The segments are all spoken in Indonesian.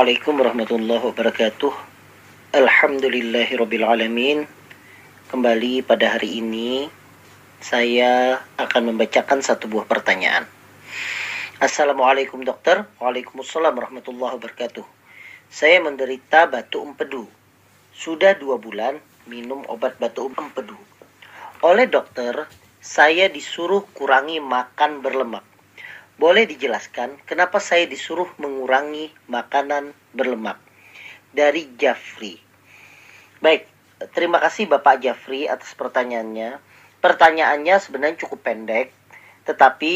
Assalamualaikum warahmatullahi wabarakatuh. Alhamdulillahirrabbilalamin Kembali pada hari ini Saya akan membacakan satu buah pertanyaan. Assalamualaikum dokter. Waalaikumsalam warahmatullahi wabarakatuh. Saya menderita batu empedu. Sudah dua bulan minum obat batu empedu. Oleh dokter Saya disuruh kurangi makan berlemak boleh dijelaskan kenapa saya disuruh mengurangi makanan berlemak? Dari Jafri. Baik, terima kasih Bapak Jafri atas pertanyaannya. Pertanyaannya sebenarnya cukup pendek, tetapi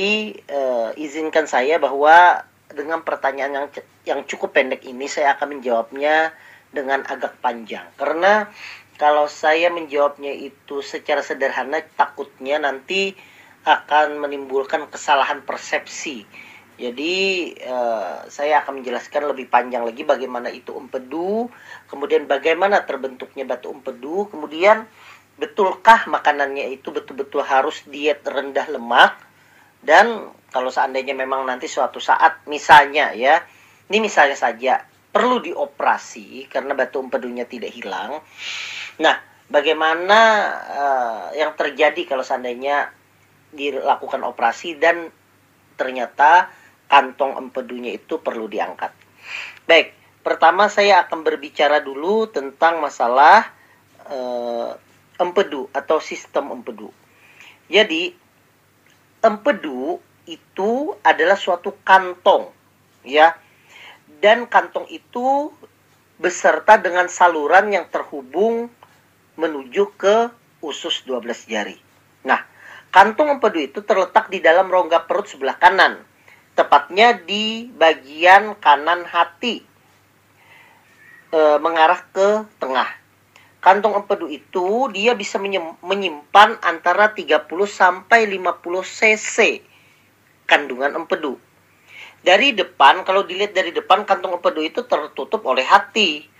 eh, izinkan saya bahwa dengan pertanyaan yang yang cukup pendek ini saya akan menjawabnya dengan agak panjang. Karena kalau saya menjawabnya itu secara sederhana takutnya nanti akan menimbulkan kesalahan persepsi. Jadi uh, saya akan menjelaskan lebih panjang lagi bagaimana itu empedu, kemudian bagaimana terbentuknya batu empedu, kemudian betulkah makanannya itu betul-betul harus diet rendah lemak dan kalau seandainya memang nanti suatu saat misalnya ya, ini misalnya saja perlu dioperasi karena batu empedunya tidak hilang. Nah, bagaimana uh, yang terjadi kalau seandainya dilakukan operasi dan ternyata kantong empedunya itu perlu diangkat. Baik, pertama saya akan berbicara dulu tentang masalah uh, empedu atau sistem empedu. Jadi, empedu itu adalah suatu kantong, ya. Dan kantong itu beserta dengan saluran yang terhubung menuju ke usus 12 jari. Nah, Kantung empedu itu terletak di dalam rongga perut sebelah kanan, tepatnya di bagian kanan hati, e, mengarah ke tengah. Kantong empedu itu dia bisa menyimpan antara 30 sampai 50 cc kandungan empedu. Dari depan, kalau dilihat dari depan, kantong empedu itu tertutup oleh hati.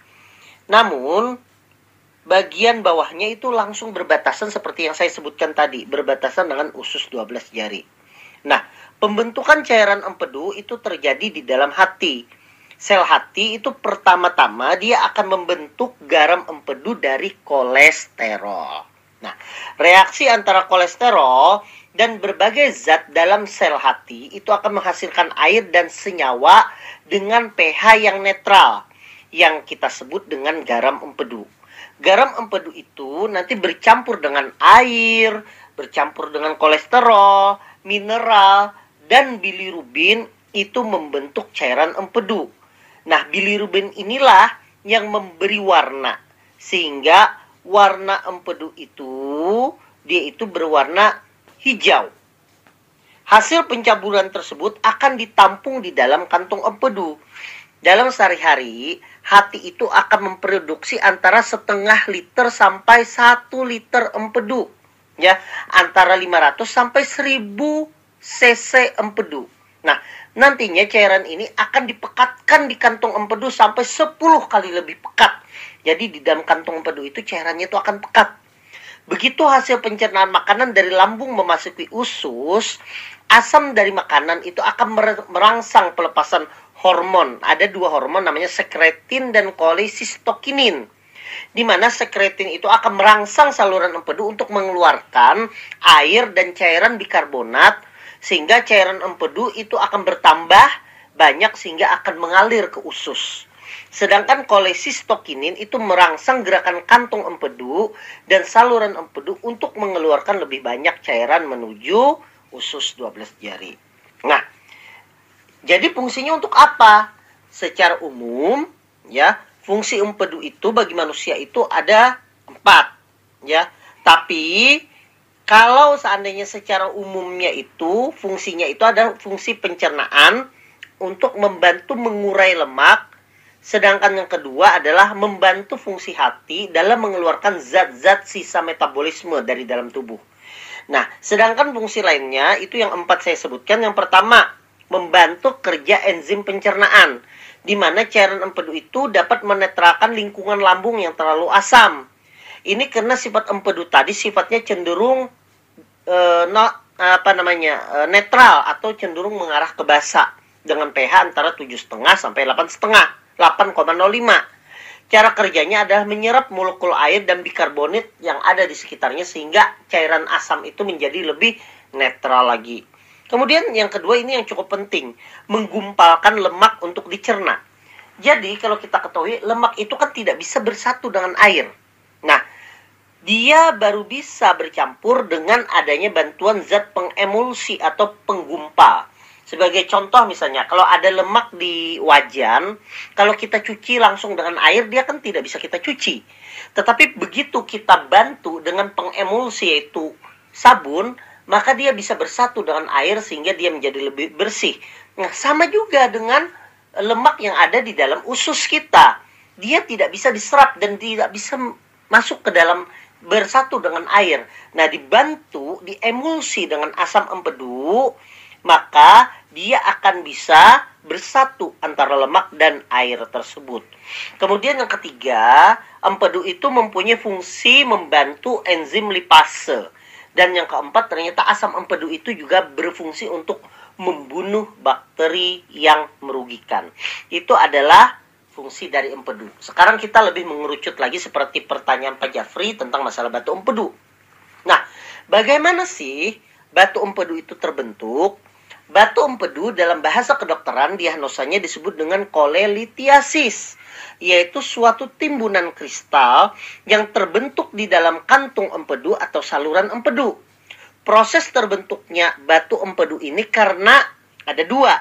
Namun, bagian bawahnya itu langsung berbatasan seperti yang saya sebutkan tadi, berbatasan dengan usus 12 jari. Nah, pembentukan cairan empedu itu terjadi di dalam hati. Sel hati itu pertama-tama dia akan membentuk garam empedu dari kolesterol. Nah, reaksi antara kolesterol dan berbagai zat dalam sel hati itu akan menghasilkan air dan senyawa dengan pH yang netral yang kita sebut dengan garam empedu garam empedu itu nanti bercampur dengan air, bercampur dengan kolesterol, mineral, dan bilirubin itu membentuk cairan empedu. Nah, bilirubin inilah yang memberi warna sehingga warna empedu itu dia itu berwarna hijau. Hasil pencaburan tersebut akan ditampung di dalam kantung empedu. Dalam sehari-hari, hati itu akan memproduksi antara setengah liter sampai satu liter empedu. Ya, antara 500 sampai 1000 cc empedu. Nah, nantinya cairan ini akan dipekatkan di kantong empedu sampai 10 kali lebih pekat. Jadi di dalam kantong empedu itu cairannya itu akan pekat. Begitu hasil pencernaan makanan dari lambung memasuki usus, asam dari makanan itu akan merangsang pelepasan hormon. Ada dua hormon namanya sekretin dan kolisistokinin. Di mana sekretin itu akan merangsang saluran empedu untuk mengeluarkan air dan cairan bikarbonat sehingga cairan empedu itu akan bertambah banyak sehingga akan mengalir ke usus. Sedangkan kolisistokinin itu merangsang gerakan kantung empedu dan saluran empedu untuk mengeluarkan lebih banyak cairan menuju usus 12 jari. Nah, jadi fungsinya untuk apa? Secara umum, ya, fungsi empedu itu bagi manusia itu ada empat, ya. Tapi kalau seandainya secara umumnya itu fungsinya itu ada fungsi pencernaan untuk membantu mengurai lemak, sedangkan yang kedua adalah membantu fungsi hati dalam mengeluarkan zat-zat sisa metabolisme dari dalam tubuh. Nah, sedangkan fungsi lainnya itu yang empat saya sebutkan. Yang pertama, membantu kerja enzim pencernaan, di mana cairan empedu itu dapat menetralkan lingkungan lambung yang terlalu asam. Ini karena sifat empedu tadi sifatnya cenderung e, no, apa namanya e, netral atau cenderung mengarah ke basa dengan pH antara 7,5 sampai 8,5. 8,05. Cara kerjanya adalah menyerap molekul air dan bikarbonat yang ada di sekitarnya sehingga cairan asam itu menjadi lebih netral lagi. Kemudian yang kedua ini yang cukup penting, menggumpalkan lemak untuk dicerna. Jadi kalau kita ketahui lemak itu kan tidak bisa bersatu dengan air. Nah, dia baru bisa bercampur dengan adanya bantuan zat pengemulsi atau penggumpal. Sebagai contoh misalnya, kalau ada lemak di wajan, kalau kita cuci langsung dengan air, dia kan tidak bisa kita cuci. Tetapi begitu kita bantu dengan pengemulsi yaitu sabun, maka dia bisa bersatu dengan air sehingga dia menjadi lebih bersih. Nah, sama juga dengan lemak yang ada di dalam usus kita. Dia tidak bisa diserap dan tidak bisa masuk ke dalam bersatu dengan air. Nah, dibantu, diemulsi dengan asam empedu, maka dia akan bisa bersatu antara lemak dan air tersebut. Kemudian yang ketiga, empedu itu mempunyai fungsi membantu enzim lipase. Dan yang keempat, ternyata asam empedu itu juga berfungsi untuk membunuh bakteri yang merugikan. Itu adalah fungsi dari empedu. Sekarang kita lebih mengerucut lagi seperti pertanyaan Pak Jafri tentang masalah batu empedu. Nah, bagaimana sih batu empedu itu terbentuk? Batu empedu dalam bahasa kedokteran diagnosanya disebut dengan kolelitiasis, yaitu suatu timbunan kristal yang terbentuk di dalam kantung empedu atau saluran empedu. Proses terbentuknya batu empedu ini karena ada dua.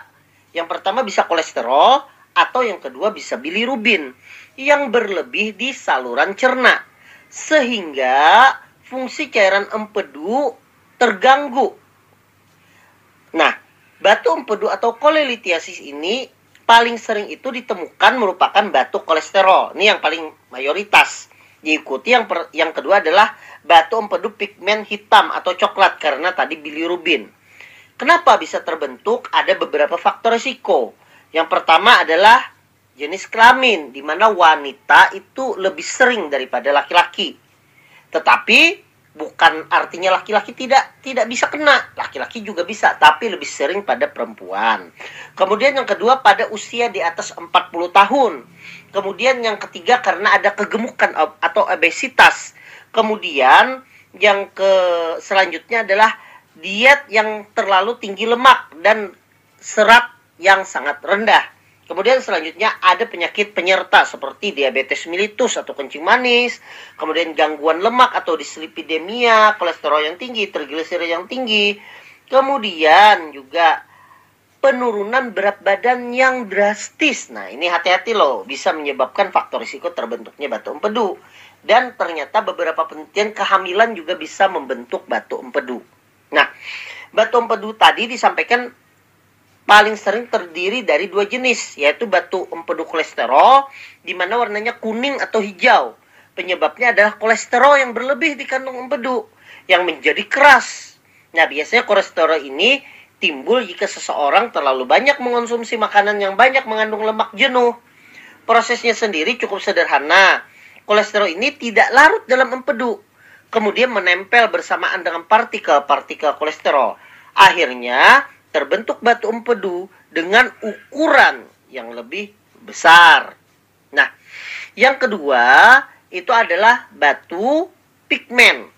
Yang pertama bisa kolesterol, atau yang kedua bisa bilirubin yang berlebih di saluran cerna sehingga fungsi cairan empedu terganggu. Nah, batu empedu atau kolelitiasis ini paling sering itu ditemukan merupakan batu kolesterol. Ini yang paling mayoritas. Diikuti yang per, yang kedua adalah batu empedu pigmen hitam atau coklat karena tadi bilirubin. Kenapa bisa terbentuk? Ada beberapa faktor risiko. Yang pertama adalah jenis kelamin, di mana wanita itu lebih sering daripada laki-laki. Tetapi bukan artinya laki-laki tidak tidak bisa kena, laki-laki juga bisa, tapi lebih sering pada perempuan. Kemudian yang kedua pada usia di atas 40 tahun. Kemudian yang ketiga karena ada kegemukan atau obesitas. Kemudian yang ke selanjutnya adalah diet yang terlalu tinggi lemak dan serat yang sangat rendah. Kemudian selanjutnya ada penyakit penyerta seperti diabetes mellitus atau kencing manis, kemudian gangguan lemak atau dislipidemia, kolesterol yang tinggi, trigliserid yang tinggi, kemudian juga penurunan berat badan yang drastis. Nah, ini hati-hati loh, bisa menyebabkan faktor risiko terbentuknya batu empedu. Dan ternyata beberapa penelitian kehamilan juga bisa membentuk batu empedu. Nah, batu empedu tadi disampaikan paling sering terdiri dari dua jenis, yaitu batu empedu kolesterol, di mana warnanya kuning atau hijau. Penyebabnya adalah kolesterol yang berlebih di kandung empedu, yang menjadi keras. Nah, biasanya kolesterol ini timbul jika seseorang terlalu banyak mengonsumsi makanan yang banyak mengandung lemak jenuh. Prosesnya sendiri cukup sederhana. Kolesterol ini tidak larut dalam empedu, kemudian menempel bersamaan dengan partikel-partikel kolesterol. Akhirnya, terbentuk batu empedu dengan ukuran yang lebih besar. Nah, yang kedua itu adalah batu pigmen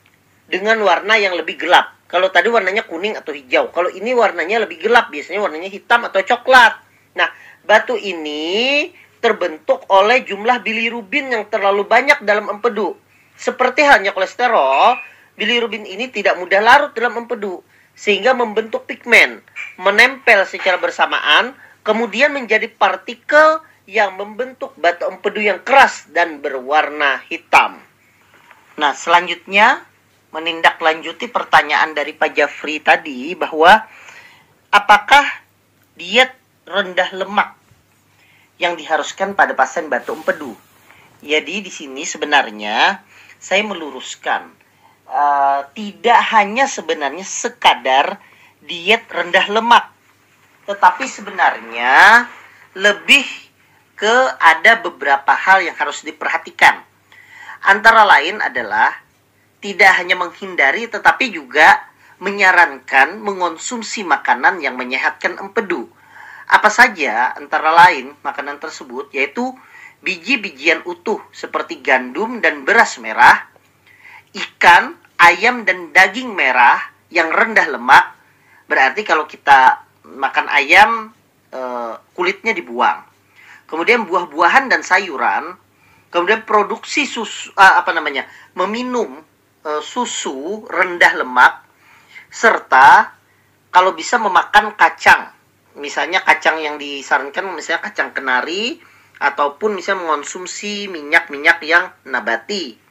dengan warna yang lebih gelap. Kalau tadi warnanya kuning atau hijau, kalau ini warnanya lebih gelap, biasanya warnanya hitam atau coklat. Nah, batu ini terbentuk oleh jumlah bilirubin yang terlalu banyak dalam empedu. Seperti halnya kolesterol, bilirubin ini tidak mudah larut dalam empedu sehingga membentuk pigmen, menempel secara bersamaan, kemudian menjadi partikel yang membentuk batu empedu yang keras dan berwarna hitam. Nah, selanjutnya menindaklanjuti pertanyaan dari Pak Jafri tadi bahwa apakah diet rendah lemak yang diharuskan pada pasien batu empedu? Jadi di sini sebenarnya saya meluruskan uh, tidak hanya sebenarnya sekadar diet rendah lemak, tetapi sebenarnya lebih ke ada beberapa hal yang harus diperhatikan. Antara lain adalah tidak hanya menghindari tetapi juga menyarankan mengonsumsi makanan yang menyehatkan empedu. Apa saja antara lain makanan tersebut yaitu biji-bijian utuh seperti gandum dan beras merah, ikan, ayam dan daging merah yang rendah lemak. Berarti kalau kita makan ayam eh, kulitnya dibuang. Kemudian buah-buahan dan sayuran, kemudian produksi susu uh, apa namanya? meminum uh, susu rendah lemak serta kalau bisa memakan kacang. Misalnya kacang yang disarankan misalnya kacang kenari ataupun misalnya mengonsumsi minyak-minyak yang nabati.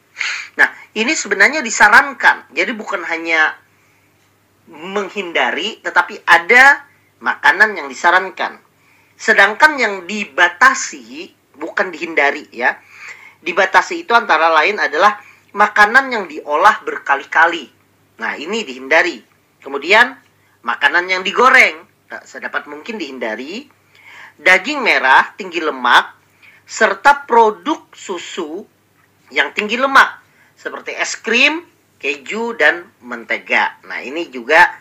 Nah, ini sebenarnya disarankan. Jadi bukan hanya menghindari tetapi ada makanan yang disarankan. Sedangkan yang dibatasi bukan dihindari ya. Dibatasi itu antara lain adalah makanan yang diolah berkali-kali. Nah, ini dihindari. Kemudian makanan yang digoreng, nah, sedapat mungkin dihindari. Daging merah tinggi lemak serta produk susu yang tinggi lemak seperti es krim, keju dan mentega. Nah, ini juga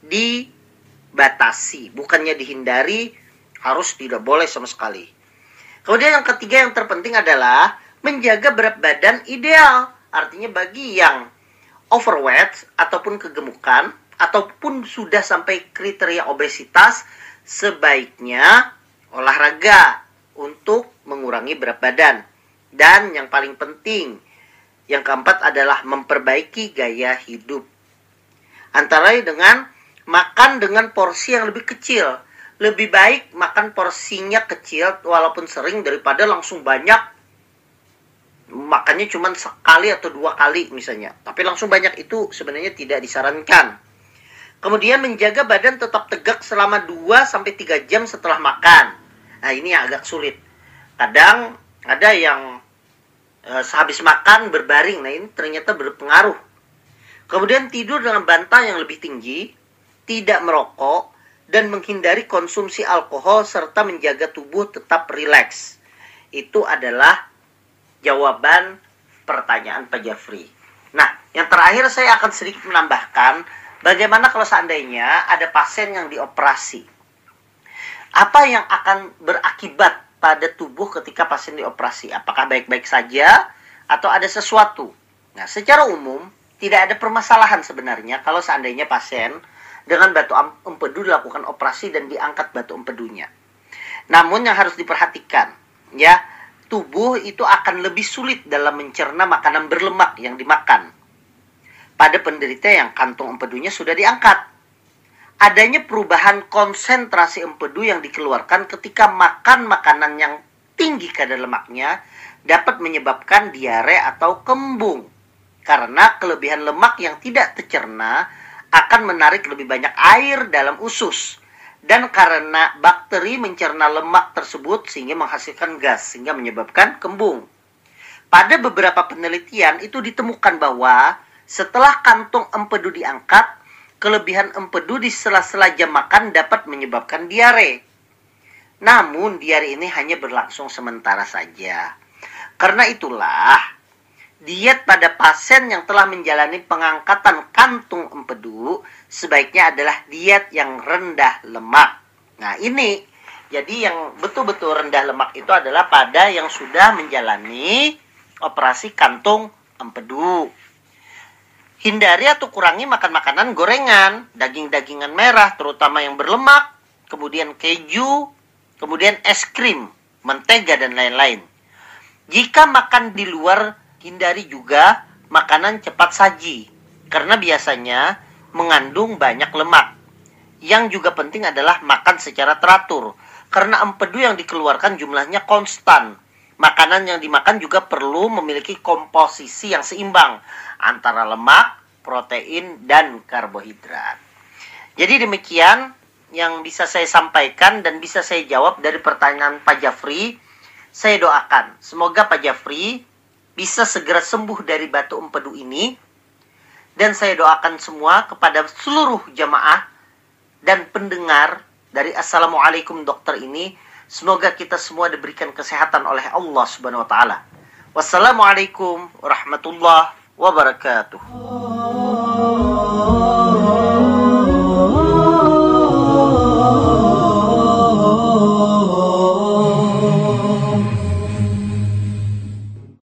dibatasi, bukannya dihindari, harus tidak boleh sama sekali. Kemudian yang ketiga yang terpenting adalah menjaga berat badan ideal. Artinya bagi yang overweight ataupun kegemukan ataupun sudah sampai kriteria obesitas sebaiknya olahraga untuk mengurangi berat badan. Dan yang paling penting, yang keempat adalah memperbaiki gaya hidup. Antara dengan makan dengan porsi yang lebih kecil. Lebih baik makan porsinya kecil walaupun sering daripada langsung banyak. Makannya cuma sekali atau dua kali misalnya. Tapi langsung banyak itu sebenarnya tidak disarankan. Kemudian menjaga badan tetap tegak selama 2 sampai 3 jam setelah makan. Nah ini agak sulit. Kadang ada yang sehabis makan berbaring nah ini ternyata berpengaruh kemudian tidur dengan bantal yang lebih tinggi tidak merokok dan menghindari konsumsi alkohol serta menjaga tubuh tetap rileks. Itu adalah jawaban pertanyaan Pak Jafri. Nah, yang terakhir saya akan sedikit menambahkan bagaimana kalau seandainya ada pasien yang dioperasi. Apa yang akan berakibat pada tubuh ketika pasien dioperasi? Apakah baik-baik saja atau ada sesuatu? Nah, secara umum tidak ada permasalahan sebenarnya kalau seandainya pasien dengan batu empedu dilakukan operasi dan diangkat batu empedunya. Namun yang harus diperhatikan, ya, tubuh itu akan lebih sulit dalam mencerna makanan berlemak yang dimakan. Pada penderita yang kantung empedunya sudah diangkat. Adanya perubahan konsentrasi empedu yang dikeluarkan ketika makan makanan yang tinggi kadar lemaknya dapat menyebabkan diare atau kembung. Karena kelebihan lemak yang tidak tercerna akan menarik lebih banyak air dalam usus dan karena bakteri mencerna lemak tersebut sehingga menghasilkan gas sehingga menyebabkan kembung. Pada beberapa penelitian itu ditemukan bahwa setelah kantong empedu diangkat, kelebihan empedu di sela-sela jam makan dapat menyebabkan diare. Namun diare ini hanya berlangsung sementara saja. Karena itulah diet pada pasien yang telah menjalani pengangkatan kantung empedu sebaiknya adalah diet yang rendah lemak. Nah, ini jadi yang betul-betul rendah lemak itu adalah pada yang sudah menjalani operasi kantung empedu. Hindari atau kurangi makan makanan gorengan, daging-dagingan merah terutama yang berlemak, kemudian keju, kemudian es krim, mentega dan lain-lain. Jika makan di luar hindari juga makanan cepat saji karena biasanya mengandung banyak lemak. Yang juga penting adalah makan secara teratur karena empedu yang dikeluarkan jumlahnya konstan. Makanan yang dimakan juga perlu memiliki komposisi yang seimbang antara lemak, protein, dan karbohidrat. Jadi demikian yang bisa saya sampaikan dan bisa saya jawab dari pertanyaan Pak Jafri. Saya doakan semoga Pak Jafri bisa segera sembuh dari batu empedu ini. Dan saya doakan semua kepada seluruh jamaah dan pendengar dari Assalamualaikum dokter ini. Semoga kita semua diberikan kesehatan oleh Allah Subhanahu wa taala. Wassalamualaikum warahmatullahi wabarakatuh.